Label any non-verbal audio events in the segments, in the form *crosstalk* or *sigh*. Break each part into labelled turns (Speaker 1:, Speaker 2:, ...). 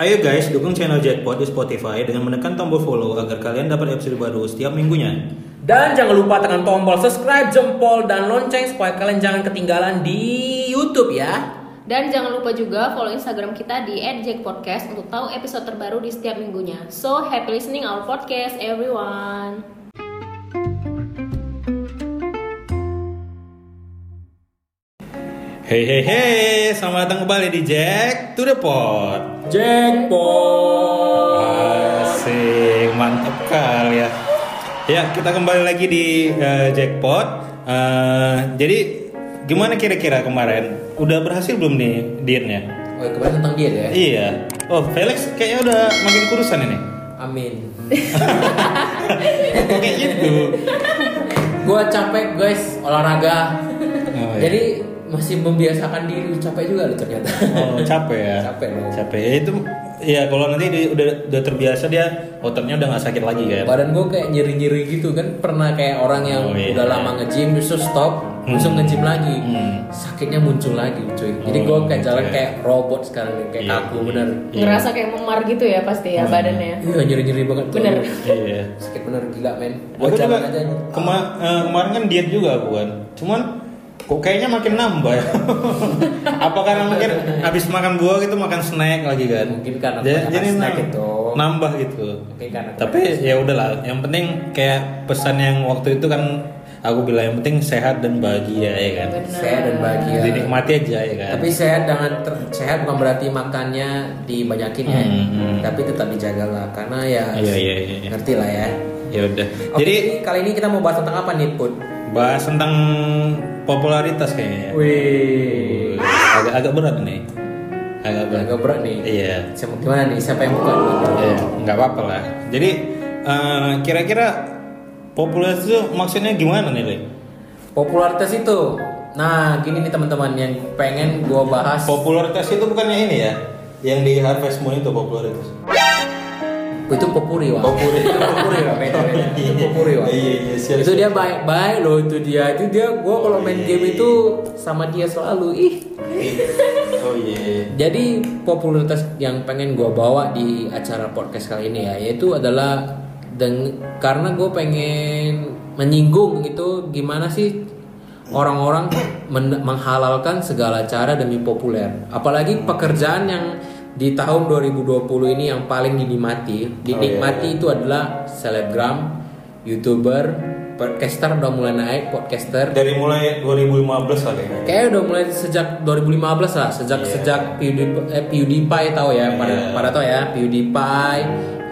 Speaker 1: Ayo guys, dukung channel Jackpot di Spotify dengan menekan tombol follow agar kalian dapat episode baru setiap minggunya.
Speaker 2: Dan jangan lupa tekan tombol subscribe, jempol, dan lonceng supaya kalian jangan ketinggalan di YouTube ya.
Speaker 3: Dan jangan lupa juga follow Instagram kita di @jackpodcast untuk tahu episode terbaru di setiap minggunya. So, happy listening our podcast everyone.
Speaker 1: Hey hey hey, selamat datang kembali di Jack to the Pot.
Speaker 2: Jackpot.
Speaker 1: Asik, mantap kali ya. Ya, kita kembali lagi di eh, Jackpot. Eh, jadi gimana kira-kira kemarin? Udah berhasil belum nih dietnya?
Speaker 2: Oh, kemarin tentang diet ya.
Speaker 1: Iya. Oh, Felix kayaknya udah makin kurusan ini.
Speaker 2: Amin. *laughs*
Speaker 1: Kayak gitu?
Speaker 2: Gua capek guys olahraga.
Speaker 1: Oh, iya.
Speaker 2: Jadi masih membiasakan diri capek juga loh ternyata.
Speaker 1: Oh, capek ya.
Speaker 2: Capek loh.
Speaker 1: Capek. Ya, itu ya kalau nanti di- udah udah terbiasa dia ototnya udah nggak sakit lagi kan.
Speaker 2: Badan gue kayak nyeri-nyeri gitu kan pernah kayak orang yang
Speaker 1: Oh, iya.
Speaker 2: udah lama nge-gym terus stop langsung nge-gym lagi
Speaker 1: Hmm.
Speaker 2: sakitnya muncul lagi cuy jadi
Speaker 1: Oh,
Speaker 2: gue kayak jalan
Speaker 1: oke.
Speaker 2: kayak robot sekarang kayak
Speaker 1: Iya.
Speaker 2: kaku bener
Speaker 1: Iya.
Speaker 3: Ngerasa kayak memar gitu ya pasti ya badannya.
Speaker 2: iya nyeri-nyeri banget tuh.
Speaker 3: Bener.
Speaker 1: Iya.
Speaker 2: sakit bener gila men
Speaker 1: Aku
Speaker 2: Gua
Speaker 1: juga
Speaker 2: jalan aja
Speaker 1: kema- eh, kemarin kan diet juga aku kan. Cuman kok kayaknya makin nambah ya. *laughs* Apa karena mungkin habis makan buah gitu makan snack lagi kan?
Speaker 2: Mungkin karena
Speaker 1: jadi, jadi
Speaker 2: snack
Speaker 1: nam-
Speaker 2: itu.
Speaker 1: nambah gitu.
Speaker 2: Mungkin karena
Speaker 1: Tapi ya udahlah, yang penting kayak pesan yang waktu itu kan aku bilang yang penting sehat dan bahagia ya kan.
Speaker 3: Bener.
Speaker 2: sehat dan bahagia
Speaker 1: Dinikmati aja ya kan.
Speaker 2: tapi sehat dengan ter- sehat bukan berarti makannya dibanyakin ya
Speaker 1: Hmm, hmm.
Speaker 2: tapi tetap dijaga lah karena ya
Speaker 1: Iya iya iya. iya.
Speaker 2: ngerti lah ya
Speaker 1: Ya udah.
Speaker 2: Oke,
Speaker 1: Jadi
Speaker 2: kali ini kita mau bahas tentang apa nih Put?
Speaker 1: bahas tentang popularitas kayaknya. ya.
Speaker 2: Wih
Speaker 1: Agak agak berat nih. Agak berat.
Speaker 2: agak berat nih
Speaker 1: Iya.
Speaker 2: Siapa gimana nih? Siapa yang buka?
Speaker 1: Iya, nggak apa-apa lah. Jadi eh, kira-kira popularitas itu maksudnya gimana nih, Le?
Speaker 2: Popularitas itu. Nah, gini nih teman-teman yang pengen gua bahas.
Speaker 1: Popularitas itu bukannya ini ya? Yang di Harvest Moon itu popularitas.
Speaker 2: Itu popuri wah.
Speaker 1: Popuri.
Speaker 2: itu popuri wah. Beda, beda. Itu popuri wah.
Speaker 1: Iya, iya, siap,
Speaker 2: itu
Speaker 1: siap.
Speaker 2: dia baik-baik loh itu dia. Itu dia gua kalau main
Speaker 1: iya,
Speaker 2: game
Speaker 1: iya.
Speaker 2: itu sama dia selalu ih.
Speaker 1: Oh iya.
Speaker 2: Jadi popularitas yang pengen gua bawa di acara podcast kali ini ya yaitu adalah dan karena gue pengen menyinggung itu gimana sih orang-orang men- menghalalkan segala cara demi populer. Apalagi pekerjaan yang di tahun 2020 ini yang paling dinikmati, dinikmati itu adalah selebgram, youtuber, podcaster udah mulai naik, podcaster
Speaker 1: Dari mulai 2015 lah kayaknya.
Speaker 2: Kayaknya udah mulai sejak 2015 lah, sejak
Speaker 1: Iya.
Speaker 2: sejak PewDiePie, eh, PewDiePie tahu ya, pada
Speaker 1: Iya.
Speaker 2: pada tahu ya PewDiePie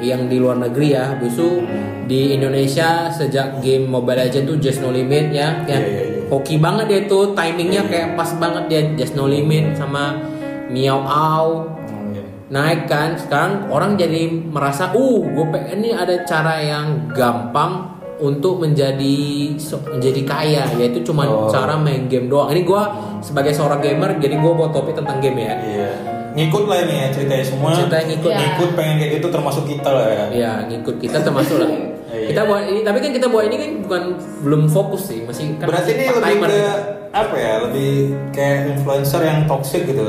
Speaker 2: yang di luar negeri ya, Busu di Indonesia sejak game Mobile Legends tuh Just No Limit ya, yang
Speaker 1: Iya, iya, iya.
Speaker 2: hoki banget dia tuh, timingnya kayak pas banget dia Just No Limit sama Miao Au
Speaker 1: Oh, iya.
Speaker 2: Naik kan sekarang orang jadi merasa uh gue pengen ini ada cara yang gampang untuk menjadi menjadi kaya yaitu cuma
Speaker 1: Oh.
Speaker 2: cara main game doang ini gue sebagai seorang gamer jadi gue bawa topik tentang game ya
Speaker 1: Iya. Ngikut lah ini ya ceritanya semua.
Speaker 2: Ceritanya ngikut.
Speaker 3: Iya.
Speaker 1: Ngikut pengen kayak gitu termasuk kita lah ya.
Speaker 2: ya ngikut kita termasuk lah *laughs*
Speaker 1: Iya.
Speaker 2: kita buat ini tapi kan kita buat ini kan bukan belum fokus sih masih kan
Speaker 1: Berarti ini lebih ke apa ya? Lebih kayak influencer yang toxic gitu.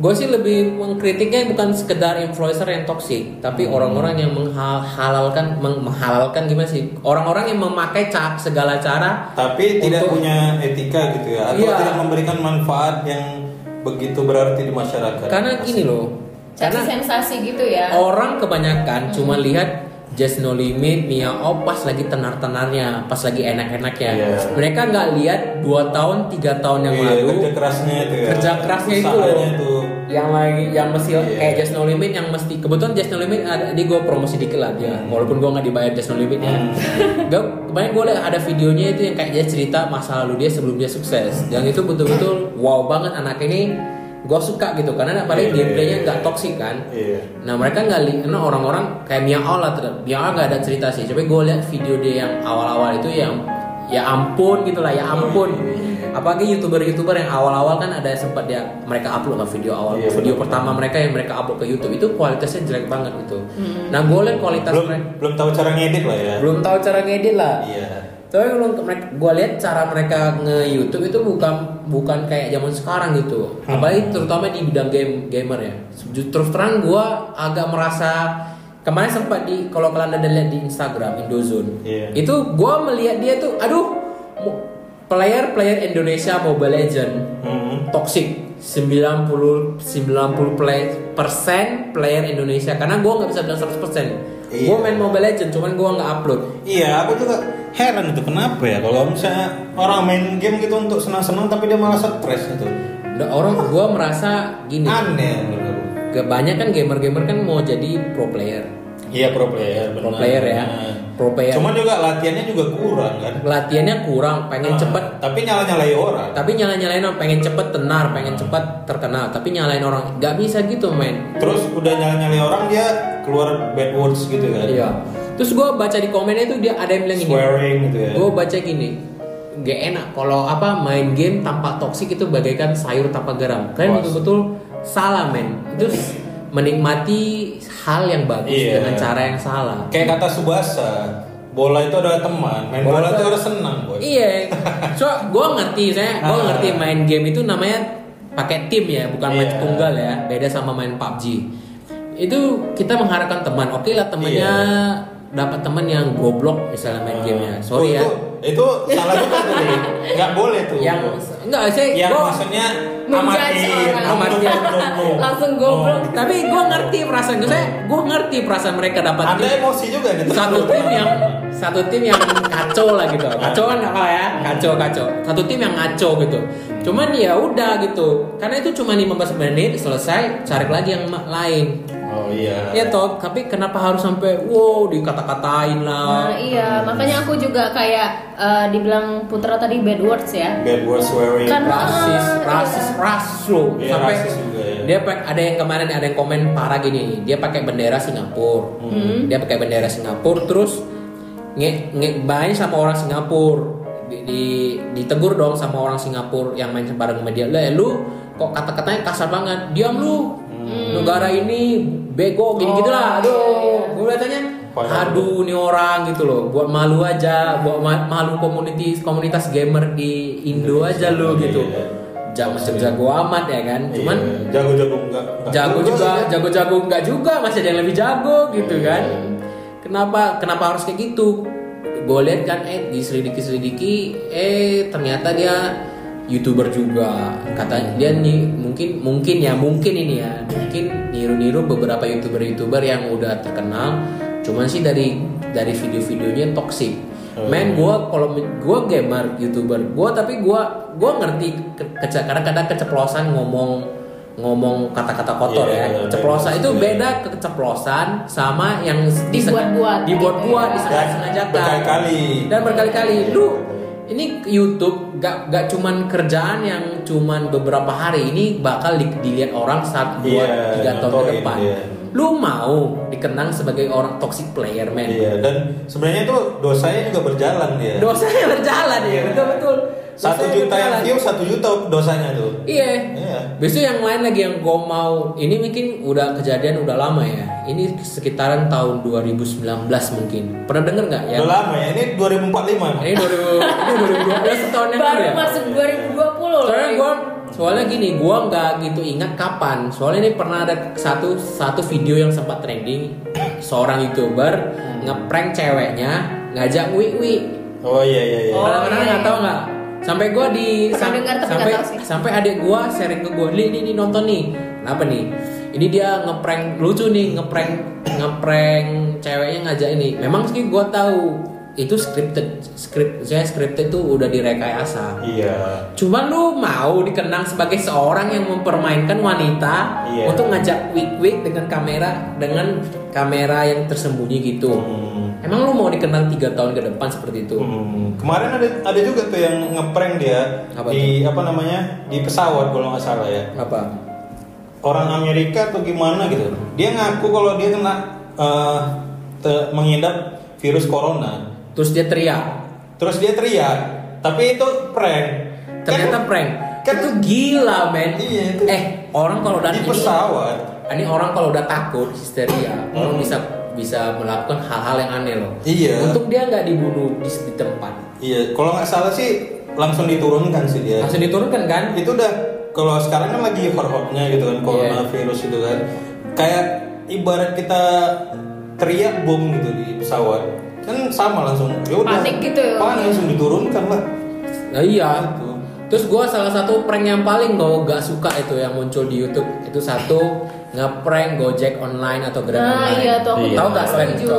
Speaker 2: Gue sih lebih mengkritiknya bukan sekedar influencer yang toksik, tapi
Speaker 1: Hmm.
Speaker 2: orang-orang yang menghalalkan meng- menghalalkan gimana sih? Orang-orang yang memakai ca- segala cara
Speaker 1: tapi tidak
Speaker 2: Untuk-
Speaker 1: punya etika gitu ya atau
Speaker 2: Iya.
Speaker 1: tidak memberikan manfaat yang begitu berarti di masyarakat
Speaker 2: karena gini loh.
Speaker 3: Cari
Speaker 2: Karena
Speaker 3: sensasi gitu ya.
Speaker 2: orang kebanyakan cuma lihat Just No Limit, Mia Oh pas lagi tenar-tenarnya, pas lagi enak-enaknya.
Speaker 1: Iya.
Speaker 2: Mereka nggak lihat 2 tahun, tiga tahun yang
Speaker 1: Iya,
Speaker 2: lalu
Speaker 1: kerja kerasnya itu ya
Speaker 2: kerja kerasnya itu loh.
Speaker 1: tuh.
Speaker 2: yang lagi yang mesti
Speaker 1: Iya.
Speaker 2: kayak Just No Limit yang mesti kebetulan Just No Limit ada di gue promosi dikit lah dia walaupun gue nggak dibayar Just No Limit ya
Speaker 1: Hmm. *laughs*
Speaker 2: gue kebanyakan gue ada videonya itu yang kayak dia cerita masa lalu dia sebelum dia sukses yang itu betul-betul wow banget anak ini gue suka gitu karena paling
Speaker 1: Iya,
Speaker 2: gameplaynya
Speaker 1: iya,
Speaker 2: nggak
Speaker 1: iya.
Speaker 2: toksik kan
Speaker 1: Iya.
Speaker 2: Nah mereka nggak li, karena orang-orang kayak Mia lah, ter- Mia All nggak ada cerita sih. Tapi gue lihat video dia yang awal-awal itu yang ya ampun gitu lah, ya ampun. Apalagi youtuber-youtuber yang awal-awal kan ada sempat dia mereka upload lah video awal,
Speaker 1: Iya,
Speaker 2: video
Speaker 1: betul.
Speaker 2: pertama mereka yang mereka upload ke YouTube itu kualitasnya jelek banget gitu. Nah gue lihat kualitas
Speaker 1: belum
Speaker 2: mereka
Speaker 1: belum tahu cara ngedit lah ya
Speaker 2: belum tahu cara ngedit lah.
Speaker 1: iya
Speaker 2: Tapi kalau mereka, gue lihat cara mereka nge YouTube itu bukan bukan kayak zaman sekarang gitu.
Speaker 1: Hmm.
Speaker 2: Apalagi terutama di bidang game gamer ya. Terus terang gue agak merasa kemarin sempat di kalau kalian ada lihat di Instagram Indozone,
Speaker 1: Iya.
Speaker 2: itu gue melihat dia tuh, aduh, player player Indonesia Mobile Legend
Speaker 1: Hmm.
Speaker 2: toxic 90 90 play, persen player Indonesia karena gue nggak bisa bilang 100 persen
Speaker 1: Iya.
Speaker 2: gue main Mobile Legend cuman gue nggak upload
Speaker 1: Iya, aku juga heran itu kenapa ya kalau misalnya orang main game gitu untuk senang-senang tapi dia malah stres itu.
Speaker 2: Orang gue merasa gini
Speaker 1: Aneh
Speaker 2: kebanyakan gamer-gamer kan mau jadi pro player
Speaker 1: Iya pro player,
Speaker 2: pro
Speaker 1: benar.
Speaker 2: player ya
Speaker 1: Nah.
Speaker 2: pro player
Speaker 1: Cuman juga latihannya juga kurang kan.
Speaker 2: latihannya kurang pengen
Speaker 1: Ah,
Speaker 2: cepet
Speaker 1: Tapi nyala-nyalai orang.
Speaker 2: tapi nyala nyalain orang pengen cepet tenar pengen cepet terkenal tapi nyalain orang nggak bisa gitu men
Speaker 1: Terus udah nyala-nyalai orang dia keluar bad words gitu kan.
Speaker 2: iya terus gue baca di komennya itu dia ada yang bilang gini.
Speaker 1: Swearing gitu ya.
Speaker 2: gue baca gini gak enak kalau apa main game tanpa toksik itu bagaikan sayur tanpa garam. Kalian betul-betul salah men. Itu s- menikmati hal yang bagus
Speaker 1: Iya.
Speaker 2: dengan cara yang salah.
Speaker 1: Kayak kata Subasa, bola itu adalah teman, main
Speaker 2: Bola
Speaker 1: bola,
Speaker 2: itu-
Speaker 1: harus senang, boy.
Speaker 2: iya. So gue ngerti saya *laughs* gue ngerti main game itu namanya pakai tim ya bukan main
Speaker 1: Iya.
Speaker 2: tunggal ya. Beda sama main PUBG itu kita mengharapkan teman. Oke lah temennya dapat teman yang goblok misalnya main
Speaker 1: Ah.
Speaker 2: gamenya. Sorry
Speaker 1: Oh,
Speaker 2: ya.
Speaker 1: Itu, itu salah juga tuh, nggak boleh tuh.
Speaker 2: yang enggak saya
Speaker 1: yang
Speaker 2: gua-
Speaker 1: maksudnya amatir, no, no.
Speaker 3: Langsung goblok.
Speaker 1: No.
Speaker 2: tapi gue ngerti perasaan gue saya gue ngerti perasaan mereka dapat
Speaker 1: Ada
Speaker 2: tim-
Speaker 1: emosi juga nih.
Speaker 2: satu tim yang satu tim yang kacau lah gitu. Kacau kan apa ya? Kacau kacau satu tim yang ngaco gitu. Cuman ya udah gitu. Karena itu cuma 15 menit selesai cari lagi yang lain
Speaker 1: Oh iya.
Speaker 2: ya toh tapi kenapa harus sampai wow dikata-katain
Speaker 3: Nah,
Speaker 2: lah
Speaker 3: iya, makanya aku juga kayak eh, dibilang Putra tadi bad words ya.
Speaker 1: Bad words swearing.
Speaker 3: Kan-
Speaker 2: rasis
Speaker 3: Ah,
Speaker 2: rasis
Speaker 3: iya.
Speaker 2: rasis loh
Speaker 1: Iya,
Speaker 2: sampai
Speaker 1: rasis juga ya.
Speaker 2: dia pak- ada yang kemarin ada yang komen parah gini dia pakai bendera Singapura
Speaker 3: Hmm.
Speaker 2: dia pakai bendera Singapura terus nge nge main sama orang Singapura di, di- ditegur dong sama orang Singapura yang main bareng sama dia lah lu kok kata-katanya kasar banget diam lu negara ini bego gini gitulah. aduh gue tanya
Speaker 1: Padahal-
Speaker 2: aduh nih orang gitu loh. Buat malu aja buat ma- malu komunitas komunitas gamer di Indo aja
Speaker 1: Iya.
Speaker 2: gitu. macam jago amat ya kan? Cuman
Speaker 1: Iya, jago-jago enggak. enggak
Speaker 2: jago juga jago-jago enggak juga masih ada yang lebih jago gitu
Speaker 1: Iya.
Speaker 2: kan? Kenapa kenapa harus kayak gitu? Gue lihat kan eh diselidiki selidiki eh ternyata dia youtuber juga katanya dia nih mungkin mungkin ya mungkin ini ya mungkin niru-niru beberapa youtuber youtuber yang udah terkenal cuman sih dari dari video-videonya toxic
Speaker 1: Oh.
Speaker 2: men gue kalau gue gamer youtuber gue tapi gue gue ngerti ke- kece- kadang-kadang keceplosan ngomong ngomong kata-kata kotor
Speaker 1: Iya,
Speaker 2: ya
Speaker 1: iya,
Speaker 2: keceplosan
Speaker 1: iya.
Speaker 2: itu beda keceplosan sama yang
Speaker 3: Dibuat-buat.
Speaker 2: dibuat-buat
Speaker 3: Iya.
Speaker 2: disengaja-sengajakan
Speaker 1: Berkali-kali.
Speaker 2: dan berkali-kali lu ini YouTube gak gak cuman kerjaan yang cuman beberapa hari ini bakal di- dilihat orang saat buat
Speaker 1: Iya,
Speaker 2: tiga tahun ke depan
Speaker 1: iya.
Speaker 2: Lu mau dikenang sebagai orang toxic player man
Speaker 1: Iya, dan sebenarnya itu dosanya juga berjalan dia.
Speaker 2: dosanya berjalan ya betul betul
Speaker 1: satu juta yang view, satu juta dosanya tuh.
Speaker 2: Iya.
Speaker 1: Iya.
Speaker 2: Besok yang lain lagi yang gue mau ini mungkin udah kejadian udah lama ya. Ini sekitaran tahun 2019 mungkin. Pernah denger nggak ya?
Speaker 1: Udah lama ya, ini 2045 emang.
Speaker 2: Ini 2000 ini 2012 tahun yang
Speaker 3: Baru
Speaker 2: ya.
Speaker 3: masuk 2020 loh.
Speaker 2: Soalnya gue soalnya gini, gue nggak gitu ingat kapan. Soalnya ini pernah ada satu satu video yang sempat trending seorang youtuber ngeprank ceweknya ngajak wiwi.
Speaker 1: Oh iya iya iya.
Speaker 3: Oh,
Speaker 2: Pernah-pernah
Speaker 3: iya,
Speaker 2: nggak tahu nggak? Sampai gue di
Speaker 3: Pernah
Speaker 2: sam-
Speaker 3: dengar
Speaker 2: sampai
Speaker 3: nggak tahu sih.
Speaker 2: sampai adik gue sharing ke gue, li ini nih nonton nih. Kenapa nih? Ini dia ngeprank lucu nih, ngeprank ngeprank ceweknya ngajak ini. Memang sih gue tahu itu scripted, script saya scripted tuh udah direkayasa.
Speaker 1: Iya.
Speaker 2: Cuman lu mau dikenang sebagai seorang yang mempermainkan wanita
Speaker 1: Iya.
Speaker 2: untuk ngajak wig-wig dengan kamera dengan kamera yang tersembunyi gitu.
Speaker 1: Hmm.
Speaker 2: Emang lu mau dikenang tiga tahun ke depan seperti itu?
Speaker 1: Hmm. Kemarin ada ada juga tuh yang ngeprank dia
Speaker 2: Apa
Speaker 1: di apa namanya di pesawat kalau nggak salah ya.
Speaker 2: Apa?
Speaker 1: Orang Amerika atau gimana gitu. Dia ngaku kalau dia kena eh, te- mengidap virus corona.
Speaker 2: Terus dia teriak.
Speaker 1: Terus dia teriak, tapi itu prank.
Speaker 2: Ternyata
Speaker 1: Kan-
Speaker 2: prank.
Speaker 1: kan-
Speaker 2: itu gila, men.
Speaker 1: Iya, itu-
Speaker 2: Eh, orang kalau udah
Speaker 1: di
Speaker 2: ini,
Speaker 1: pesawat.
Speaker 2: ini orang kalau udah takut histeria, orang
Speaker 1: Hmm.
Speaker 2: bisa bisa melakukan hal-hal yang aneh loh.
Speaker 1: Iya.
Speaker 2: Untuk dia nggak dibunuh di, di tempat.
Speaker 1: Iya, kalau nggak salah sih langsung diturunkan sih dia.
Speaker 2: langsung diturunkan kan
Speaker 1: Itu udah kalau sekarang kan lagi hot-hotnya gitu
Speaker 2: Iya.
Speaker 1: kan coronavirus itu kan. Kayak ibarat kita teriak bom gitu di pesawat. Kan sama langsung. Ya udah.
Speaker 3: Panik gitu ya.
Speaker 1: Panik langsung diturunkan lah.
Speaker 2: nah, iya
Speaker 1: Gitu.
Speaker 2: terus gue salah satu prank yang paling gue gak suka itu yang muncul di YouTube itu satu ngeprank Gojek online atau Grab
Speaker 3: Nah,
Speaker 2: online
Speaker 3: iya tuh aku
Speaker 1: Iya.
Speaker 2: tahu gak selain itu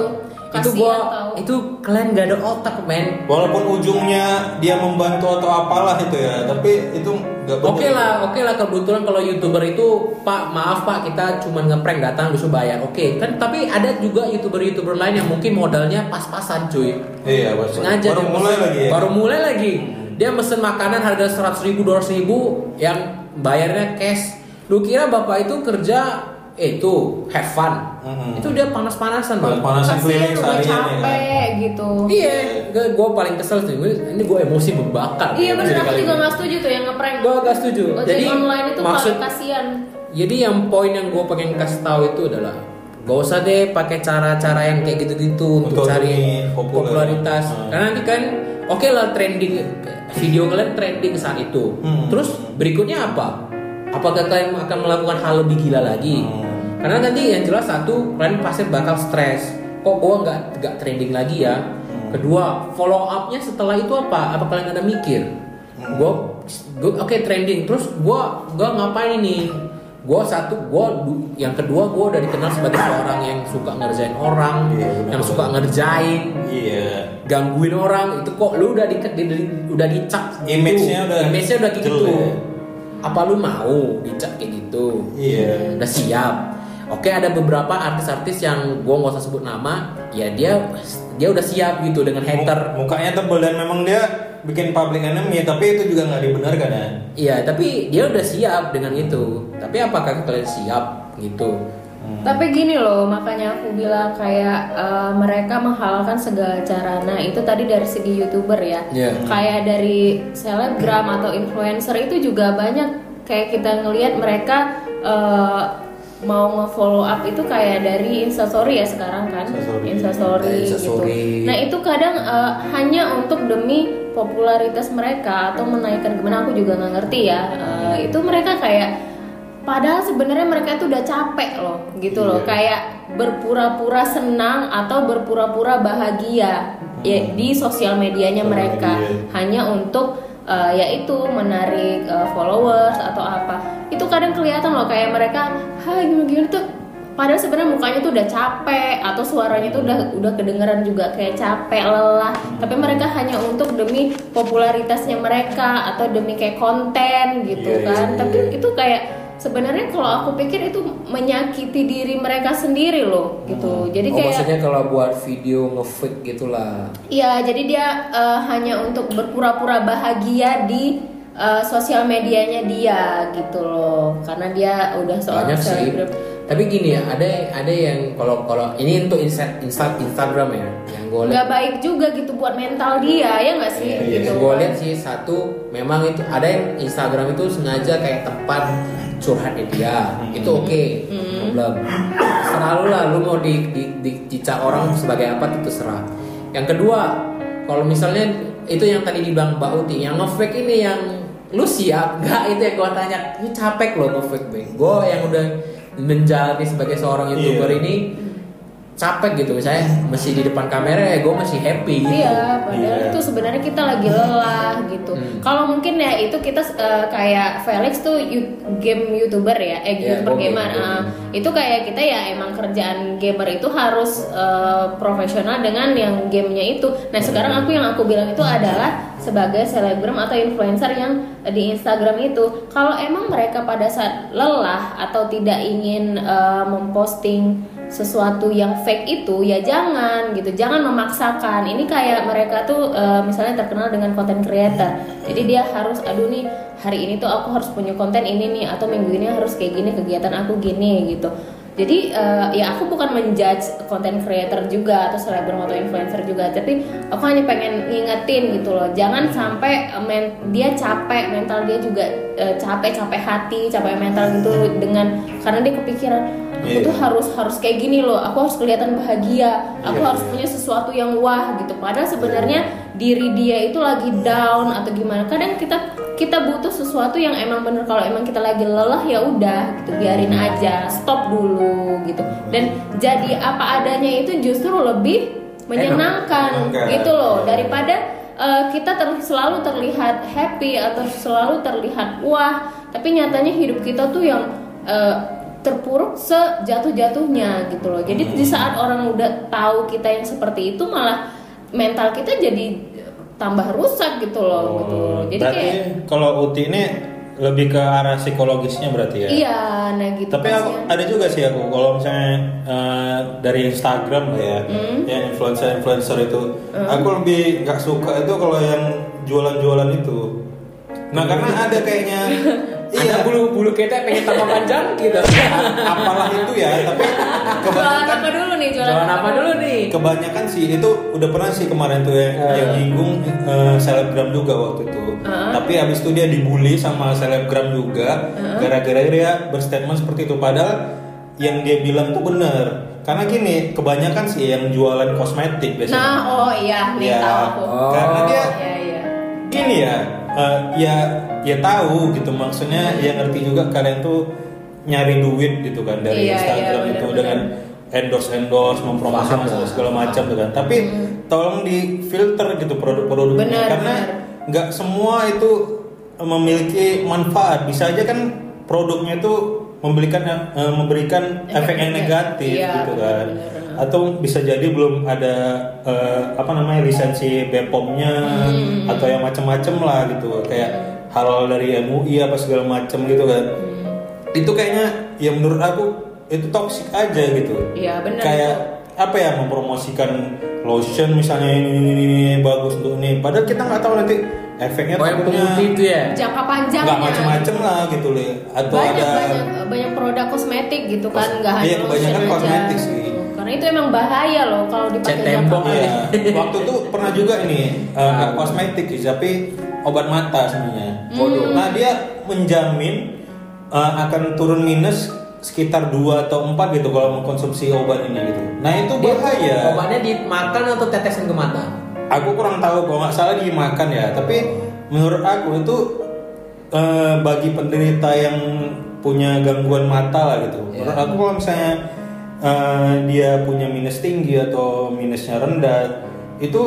Speaker 2: itu
Speaker 3: tahu.
Speaker 2: itu kalian gak ada otak men
Speaker 1: Walaupun ujungnya dia membantu atau apalah itu ya, tapi itu
Speaker 2: Oke lah, oke lah kebetulan kalau youtuber itu Pak maaf Pak kita cuma ngeprank datang disuruh bayar. Oke kan tapi ada juga youtuber-youtuber lain yang mungkin modalnya pas-pasan cuy.
Speaker 1: Iya, pas
Speaker 2: Sengaja
Speaker 1: baru mulai
Speaker 2: mesen-
Speaker 1: lagi ya.
Speaker 2: Baru mulai lagi. Dia mesen makanan harga 100 ribu, 200 ribu yang bayarnya cash. Lu kira bapak itu kerja eh, itu have fun.
Speaker 1: Mhm.
Speaker 2: Itu dia panas-panasan bang.
Speaker 1: Panas-panasan keliling
Speaker 3: udah
Speaker 1: ya.
Speaker 3: capek gitu.
Speaker 2: Iya, gue paling kesel sih. Ini gue emosi membakar.
Speaker 3: Iya benar aku juga nggak setuju tuh yang ngeprank.
Speaker 2: Gue gak setuju.
Speaker 3: Ojek
Speaker 2: Jadi
Speaker 3: online itu
Speaker 2: maksud
Speaker 3: paling kasihan.
Speaker 2: Jadi yang poin yang gue pengen kasih tahu itu adalah Gak usah deh pakai cara-cara yang kayak gitu-gitu untuk,
Speaker 1: Untuk
Speaker 2: cari popularitas.
Speaker 1: Hmm.
Speaker 2: Karena nanti kan oke lah trending video kalian trending saat itu.
Speaker 1: Hmm.
Speaker 2: Terus berikutnya apa? Apakah kalian akan melakukan hal lebih gila lagi?
Speaker 1: Hmm.
Speaker 2: Karena nanti yang jelas satu kalian pasti bakal stres. Kok gue nggak nggak trending lagi ya?
Speaker 1: Hmm.
Speaker 2: Kedua follow upnya setelah itu apa? Apa kalian ada mikir?
Speaker 1: Hmm.
Speaker 2: Gue oke trending. Terus gue gua ngapain ini? Gue satu, gua du- yang kedua gue udah dikenal sebagai seorang yang suka ngerjain orang,
Speaker 1: Iya, benar.
Speaker 2: yang suka ngerjain,
Speaker 1: Iya.
Speaker 2: gangguin orang. Itu kok lu udah di, di- di- udah dicap,
Speaker 1: Image-nya
Speaker 2: gitu.
Speaker 1: udah
Speaker 2: image-nya udah gitu.
Speaker 1: jelek.
Speaker 2: Apa lu mau dicap kayak gitu?
Speaker 1: Iya.
Speaker 2: udah siap. Oke ada beberapa artis-artis yang gue nggak usah sebut nama, ya dia dia udah siap gitu dengan hater.
Speaker 1: Muk- Mukanya tebel dan memang dia bikin public enemy tapi itu juga nggak dibenarkan ya.
Speaker 2: Iya tapi dia udah siap dengan itu. Tapi apakah kalian siap gitu?
Speaker 3: Tapi gini loh, makanya aku bilang kayak eh, mereka menghalalkan segala cara. Nah itu tadi dari segi youtuber ya.
Speaker 2: Iya.
Speaker 3: Kayak dari selebgram atau influencer itu juga banyak kayak kita ngelihat mereka eh, mau nge-follow up itu kayak dari instastory ya sekarang kan,
Speaker 1: Instastory.
Speaker 3: instastory, gitu. Nah itu kadang eh, hanya untuk demi popularitas mereka atau menaikkan gimana aku juga nggak ngerti ya. Eh, itu mereka kayak Padahal sebenarnya mereka itu udah capek loh, gitu loh.
Speaker 1: Iya.
Speaker 3: Kayak berpura-pura senang atau berpura-pura bahagia ya di sosial medianya mereka hanya untuk uh, yaitu menarik uh, followers atau apa. Itu kadang kelihatan loh kayak mereka, "Hai, gimana-gimana tuh." Padahal sebenarnya mukanya tuh udah capek atau suaranya tuh udah udah kedengeran juga kayak capek, lelah. Tapi mereka hanya untuk demi popularitasnya mereka atau demi kayak konten gitu
Speaker 1: Iya,
Speaker 3: kan.
Speaker 1: iya,
Speaker 3: Tapi
Speaker 1: iya.
Speaker 3: itu kayak sebenarnya kalau aku pikir itu menyakiti diri mereka sendiri loh gitu. Jadi
Speaker 2: oh
Speaker 3: kayak
Speaker 2: maksudnya kalau buat video nge-fake gitulah.
Speaker 3: iya jadi dia eh, hanya untuk berpura-pura bahagia di eh, sosial medianya dia gitu loh. Karena dia udah seorang selebgram
Speaker 2: Tapi gini ya, ada ada yang kalau kalau ini untuk insta, insta- Instagram ya, yang gue lihat.
Speaker 3: Nggak baik juga gitu buat mental dia ya nggak sih?
Speaker 1: Iya, iya.
Speaker 3: gitu.
Speaker 2: Gue lihat sih satu memang itu ada yang Instagram itu sengaja kayak tempat curhatnya dia. Itu oke problem. Selalu lah lu mau di, di, di- orang sebagai apa itu terserah. Yang kedua kalau misalnya itu yang tadi dibilang Mbak Uti yang nge-fake ini yang lu siap nggak itu yang gue tanya ini capek loh nge-fake gue yang udah menjalani sebagai seorang youtuber
Speaker 1: Iya.
Speaker 2: ini capek gitu misalnya masih di depan kamera ya gue masih happy gitu.
Speaker 3: Iya, padahal
Speaker 1: Iya.
Speaker 3: itu sebenarnya kita lagi lelah gitu.
Speaker 2: Hmm.
Speaker 3: Kalau mungkin ya itu kita eh, kayak Felix tuh you- game youtuber ya, eh
Speaker 2: Iya,
Speaker 3: youtuber
Speaker 2: game,
Speaker 3: gamer.
Speaker 2: game.
Speaker 3: itu kayak kita ya emang kerjaan gamer itu harus eh, profesional dengan yang gamenya itu. Nah sekarang aku yang aku bilang itu adalah sebagai selebgram atau influencer yang di Instagram itu. Kalau emang mereka pada saat lelah atau tidak ingin eh, memposting sesuatu yang fake itu ya jangan gitu. Jangan memaksakan. Ini kayak mereka tuh eh, misalnya terkenal dengan konten creator. Jadi dia harus aduh nih hari ini tuh aku harus punya konten ini nih atau minggu ini harus kayak gini kegiatan aku gini gitu. Jadi eh, ya aku bukan menjudge konten creator juga atau selebgram atau influencer juga. Tapi aku hanya pengen ngingetin gitu loh. Jangan sampai eh, men- dia capek mental dia juga eh, capek capek hati capek mental gitu dengan karena dia kepikiran aku
Speaker 1: Iya.
Speaker 3: tuh harus harus kayak gini loh aku harus kelihatan bahagia aku
Speaker 1: Iya,
Speaker 3: harus punya sesuatu yang wah gitu. Padahal sebenarnya diri dia itu lagi down atau gimana. Kadang kita kita butuh sesuatu yang emang bener. Kalau emang kita lagi lelah ya udah gitu biarin aja stop dulu gitu. Dan jadi apa adanya itu justru lebih menyenangkan gitu loh. Daripada eh, kita ter- selalu terlihat happy atau selalu terlihat wah tapi nyatanya hidup kita tuh yang eh, terpuruk sejatuh-jatuhnya gitu loh. Jadi di saat orang udah tahu kita yang seperti itu malah mental kita jadi tambah rusak gitu loh gitu loh. jadi
Speaker 1: Oh, berarti
Speaker 3: kayak
Speaker 1: kalau Uti ini lebih ke arah psikologisnya berarti ya?
Speaker 3: Iya nah gitu
Speaker 1: tapi aku, ada juga sih aku kalau misalnya eh, dari Instagram lah ya
Speaker 3: Hmm.
Speaker 1: yang influencer influencer itu aku lebih nggak suka itu kalau yang jualan-jualan itu. Nah karena ada kayaknya *laughs*
Speaker 2: Iya,
Speaker 1: iya
Speaker 2: bulu bulu kita pengen tambah panjang gitu.
Speaker 1: apalah itu ya tapi
Speaker 3: jualan
Speaker 1: kebanyakan
Speaker 3: apa dulu nih jualan,
Speaker 2: Jualan apa dulu nih?
Speaker 1: kebanyakan sih itu udah pernah sih kemarin tuh yang,
Speaker 2: Eh.
Speaker 1: yang nyinggung eh, selebgram juga waktu itu
Speaker 3: Heeh.
Speaker 1: tapi habis itu dia dibully sama selebgram juga gara-gara dia berstatement seperti itu padahal yang dia bilang tuh bener karena gini kebanyakan sih yang jualan kosmetik biasanya
Speaker 3: nah oh iya nih
Speaker 1: Ya,
Speaker 3: tahu aku
Speaker 2: Oh.
Speaker 1: karena dia
Speaker 3: iya iya
Speaker 1: gini ya eh, ya ya tahu gitu. Maksudnya ya ngerti juga kalian tuh nyari duit gitu kan dari
Speaker 3: Iya,
Speaker 1: Instagram
Speaker 3: iya,
Speaker 1: itu dengan endorse endorse mempromosikan segala macam gitu kan. Tapi tolong di filter gitu produk-produknya. Karena nggak semua itu memiliki manfaat. Bisa aja kan produknya itu memberikan eh, memberikan
Speaker 3: Efek
Speaker 1: efek yang negatif.
Speaker 3: Iya,
Speaker 1: gitu kan.
Speaker 3: benar, benar.
Speaker 1: atau bisa jadi belum ada eh, apa namanya lisensi BPOM-nya
Speaker 3: Hmm.
Speaker 1: atau yang macam-macam lah gitu. Kayak halal dari MUI apa segala macam gitu kan.
Speaker 3: Hmm.
Speaker 1: itu kayaknya ya menurut aku itu toxic aja gitu.
Speaker 3: Iya, benar.
Speaker 1: Kayak apa ya mempromosikan lotion misalnya ini ini, ini, ini, bagus untuk ini padahal kita nggak tahu nanti efeknya
Speaker 2: Oh yang
Speaker 1: takutnya
Speaker 2: itu ya.
Speaker 3: jangka panjangnya
Speaker 1: nggak macam-macam lah gitu loh atau
Speaker 3: banyak
Speaker 1: ada
Speaker 3: banyak banyak produk kosmetik gitu kan nggak hanya
Speaker 1: Iya, kebanyakan
Speaker 3: lotion aja.
Speaker 1: kosmetik sih.
Speaker 3: karena itu emang bahaya loh kalau dipakai jangka
Speaker 2: tembok
Speaker 3: panjang.
Speaker 1: Iya, *laughs* waktu itu pernah juga ini nggak kosmetik sih, tapi obat mata sebenarnya.
Speaker 2: Waduh.
Speaker 1: Nah dia menjamin eh, akan turun minus sekitar 2 atau 4 gitu kalau mengkonsumsi obat ini gitu. Nah itu
Speaker 2: Dia
Speaker 1: bahaya.
Speaker 2: Obatnya dimakan atau tetesan ke mata?
Speaker 1: Aku kurang tahu kalau nggak salah dimakan ya, tapi menurut aku itu eh, bagi penderita yang punya gangguan mata lah gitu.
Speaker 2: Iya.
Speaker 1: Menurut aku kalau misalnya eh, dia punya minus tinggi atau minusnya rendah, itu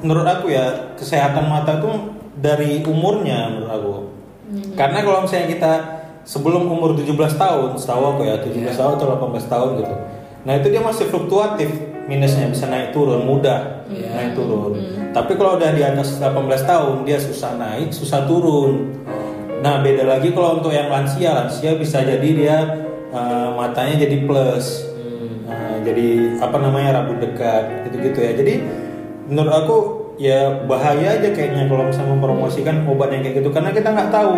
Speaker 1: menurut aku ya kesehatan mata itu dari umurnya menurut aku. Karena kalau misalnya kita sebelum umur 17 tahun, setahu aku ya 17
Speaker 2: Iya.
Speaker 1: tahun atau 18 tahun gitu. Nah itu dia masih fluktuatif minusnya bisa naik turun mudah
Speaker 2: Iya.
Speaker 1: naik turun. Tapi kalau udah di atas 18 tahun dia susah naik, susah turun. Nah beda lagi kalau untuk yang lansia, lansia bisa jadi dia eh, matanya jadi plus, Eh, jadi apa namanya rambut dekat gitu-gitu ya. Jadi menurut aku ya bahaya aja kayaknya kalau misalnya mempromosikan obat yang kayak gitu karena kita nggak tahu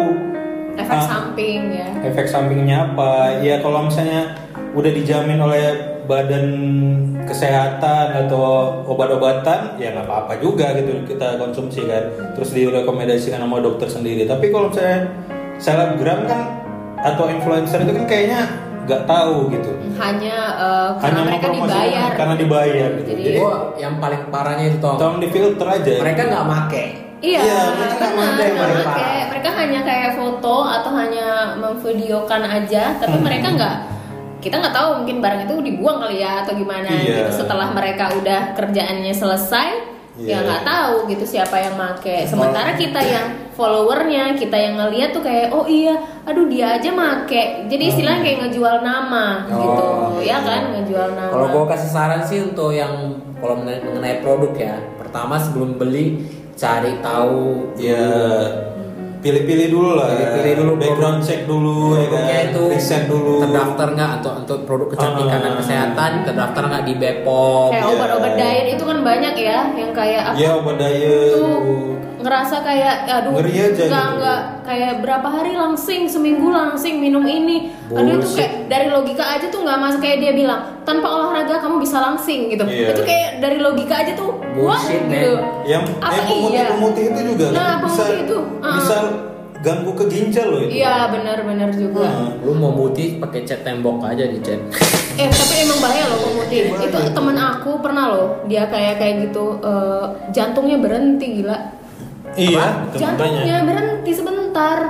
Speaker 3: efek
Speaker 1: Ah.
Speaker 3: samping ya.
Speaker 1: efek sampingnya apa? Ya kalau misalnya udah dijamin oleh badan kesehatan atau obat-obatan ya nggak apa-apa juga gitu kita konsumsi kan. Terus direkomendasikan sama dokter sendiri. Tapi kalau misalnya selebgram kan atau influencer itu kan kayaknya nggak tahu gitu.
Speaker 3: Hanya eh, karena
Speaker 1: hanya
Speaker 3: mereka dibayar.
Speaker 1: karena dibayar gitu.
Speaker 3: Jadi-
Speaker 1: jadi,
Speaker 2: Oh, yang paling parahnya itu toh.
Speaker 1: tolong difilter aja.
Speaker 2: Mereka nggak make.
Speaker 3: Iya,
Speaker 1: Iya, mereka
Speaker 3: benar,
Speaker 2: mereka.
Speaker 3: hanya kayak foto atau hanya memvideokan aja, tapi
Speaker 1: Hmm.
Speaker 3: mereka nggak. Kita nggak tahu mungkin barang itu dibuang kali ya atau gimana
Speaker 1: Iya.
Speaker 3: gitu. Setelah mereka udah kerjaannya selesai,
Speaker 1: Iya.
Speaker 3: ya nggak tahu gitu siapa yang make. Sementara kita yang followernya, kita yang ngeliat tuh kayak oh iya, aduh dia aja make. Jadi istilahnya kayak ngejual nama
Speaker 2: Oh,
Speaker 3: gitu,
Speaker 2: iya.
Speaker 3: ya kan ngejual nama.
Speaker 2: Kalau gue kasih saran sih untuk yang kalau mengenai produk ya, pertama sebelum beli cari tahu
Speaker 1: ya pilih-pilih dulu lah
Speaker 2: Pilih-pilih dulu
Speaker 1: background check dulu ya kan
Speaker 2: itu
Speaker 1: riset dulu
Speaker 2: terdaftar nggak untuk untuk produk kecantikan dan
Speaker 1: Ah.
Speaker 2: kesehatan terdaftar nggak di Bepom.
Speaker 3: kayak
Speaker 1: Iya.
Speaker 3: obat-obat diet itu kan banyak ya, yang kayak apa?
Speaker 1: ya obat diet
Speaker 3: tuh ngerasa kayak aduh
Speaker 1: Ngeri aja
Speaker 3: nggak
Speaker 1: gitu.
Speaker 3: nggak kayak berapa hari langsing seminggu langsing minum ini aduh itu
Speaker 2: Bullshit.
Speaker 3: kayak dari logika aja tuh nggak masuk kayak dia bilang tanpa olahraga kamu bisa langsing gitu
Speaker 1: Iya.
Speaker 3: itu kayak dari logika aja tuh wah
Speaker 2: Bullshit,
Speaker 3: gitu
Speaker 1: yang
Speaker 3: apa
Speaker 1: eh, pemutih
Speaker 3: iya
Speaker 1: pemutih itu juga
Speaker 3: Nah,
Speaker 1: kan bisa
Speaker 3: itu, ah.
Speaker 1: bisa ganggu ke ginjal loh itu.
Speaker 3: Iya benar-benar juga.
Speaker 1: Nah,
Speaker 2: Lu mau mutih pakai cat tembok aja di cat. *laughs*
Speaker 3: Eh tapi emang bahaya loh pemutih. Itu temen aku pernah loh dia kayak kayak gitu eh, jantungnya berhenti gila.
Speaker 1: Iya.
Speaker 3: Jantungnya berhenti sebentar.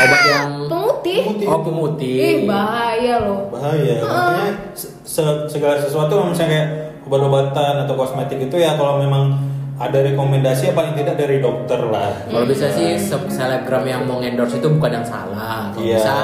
Speaker 2: Obat yang
Speaker 3: Pemutih.
Speaker 1: Pemutih.
Speaker 2: oh pemutih.
Speaker 3: Ih bahaya loh.
Speaker 1: bahaya makanya se- se- segala sesuatu misalnya kayak obat-obatan atau kosmetik itu ya kalau memang ada rekomendasi ya paling tidak dari dokter lah
Speaker 2: Kalau bisa sih se- selebgram yang mau endorse itu bukan yang salah. Kalau
Speaker 1: iya
Speaker 2: bisa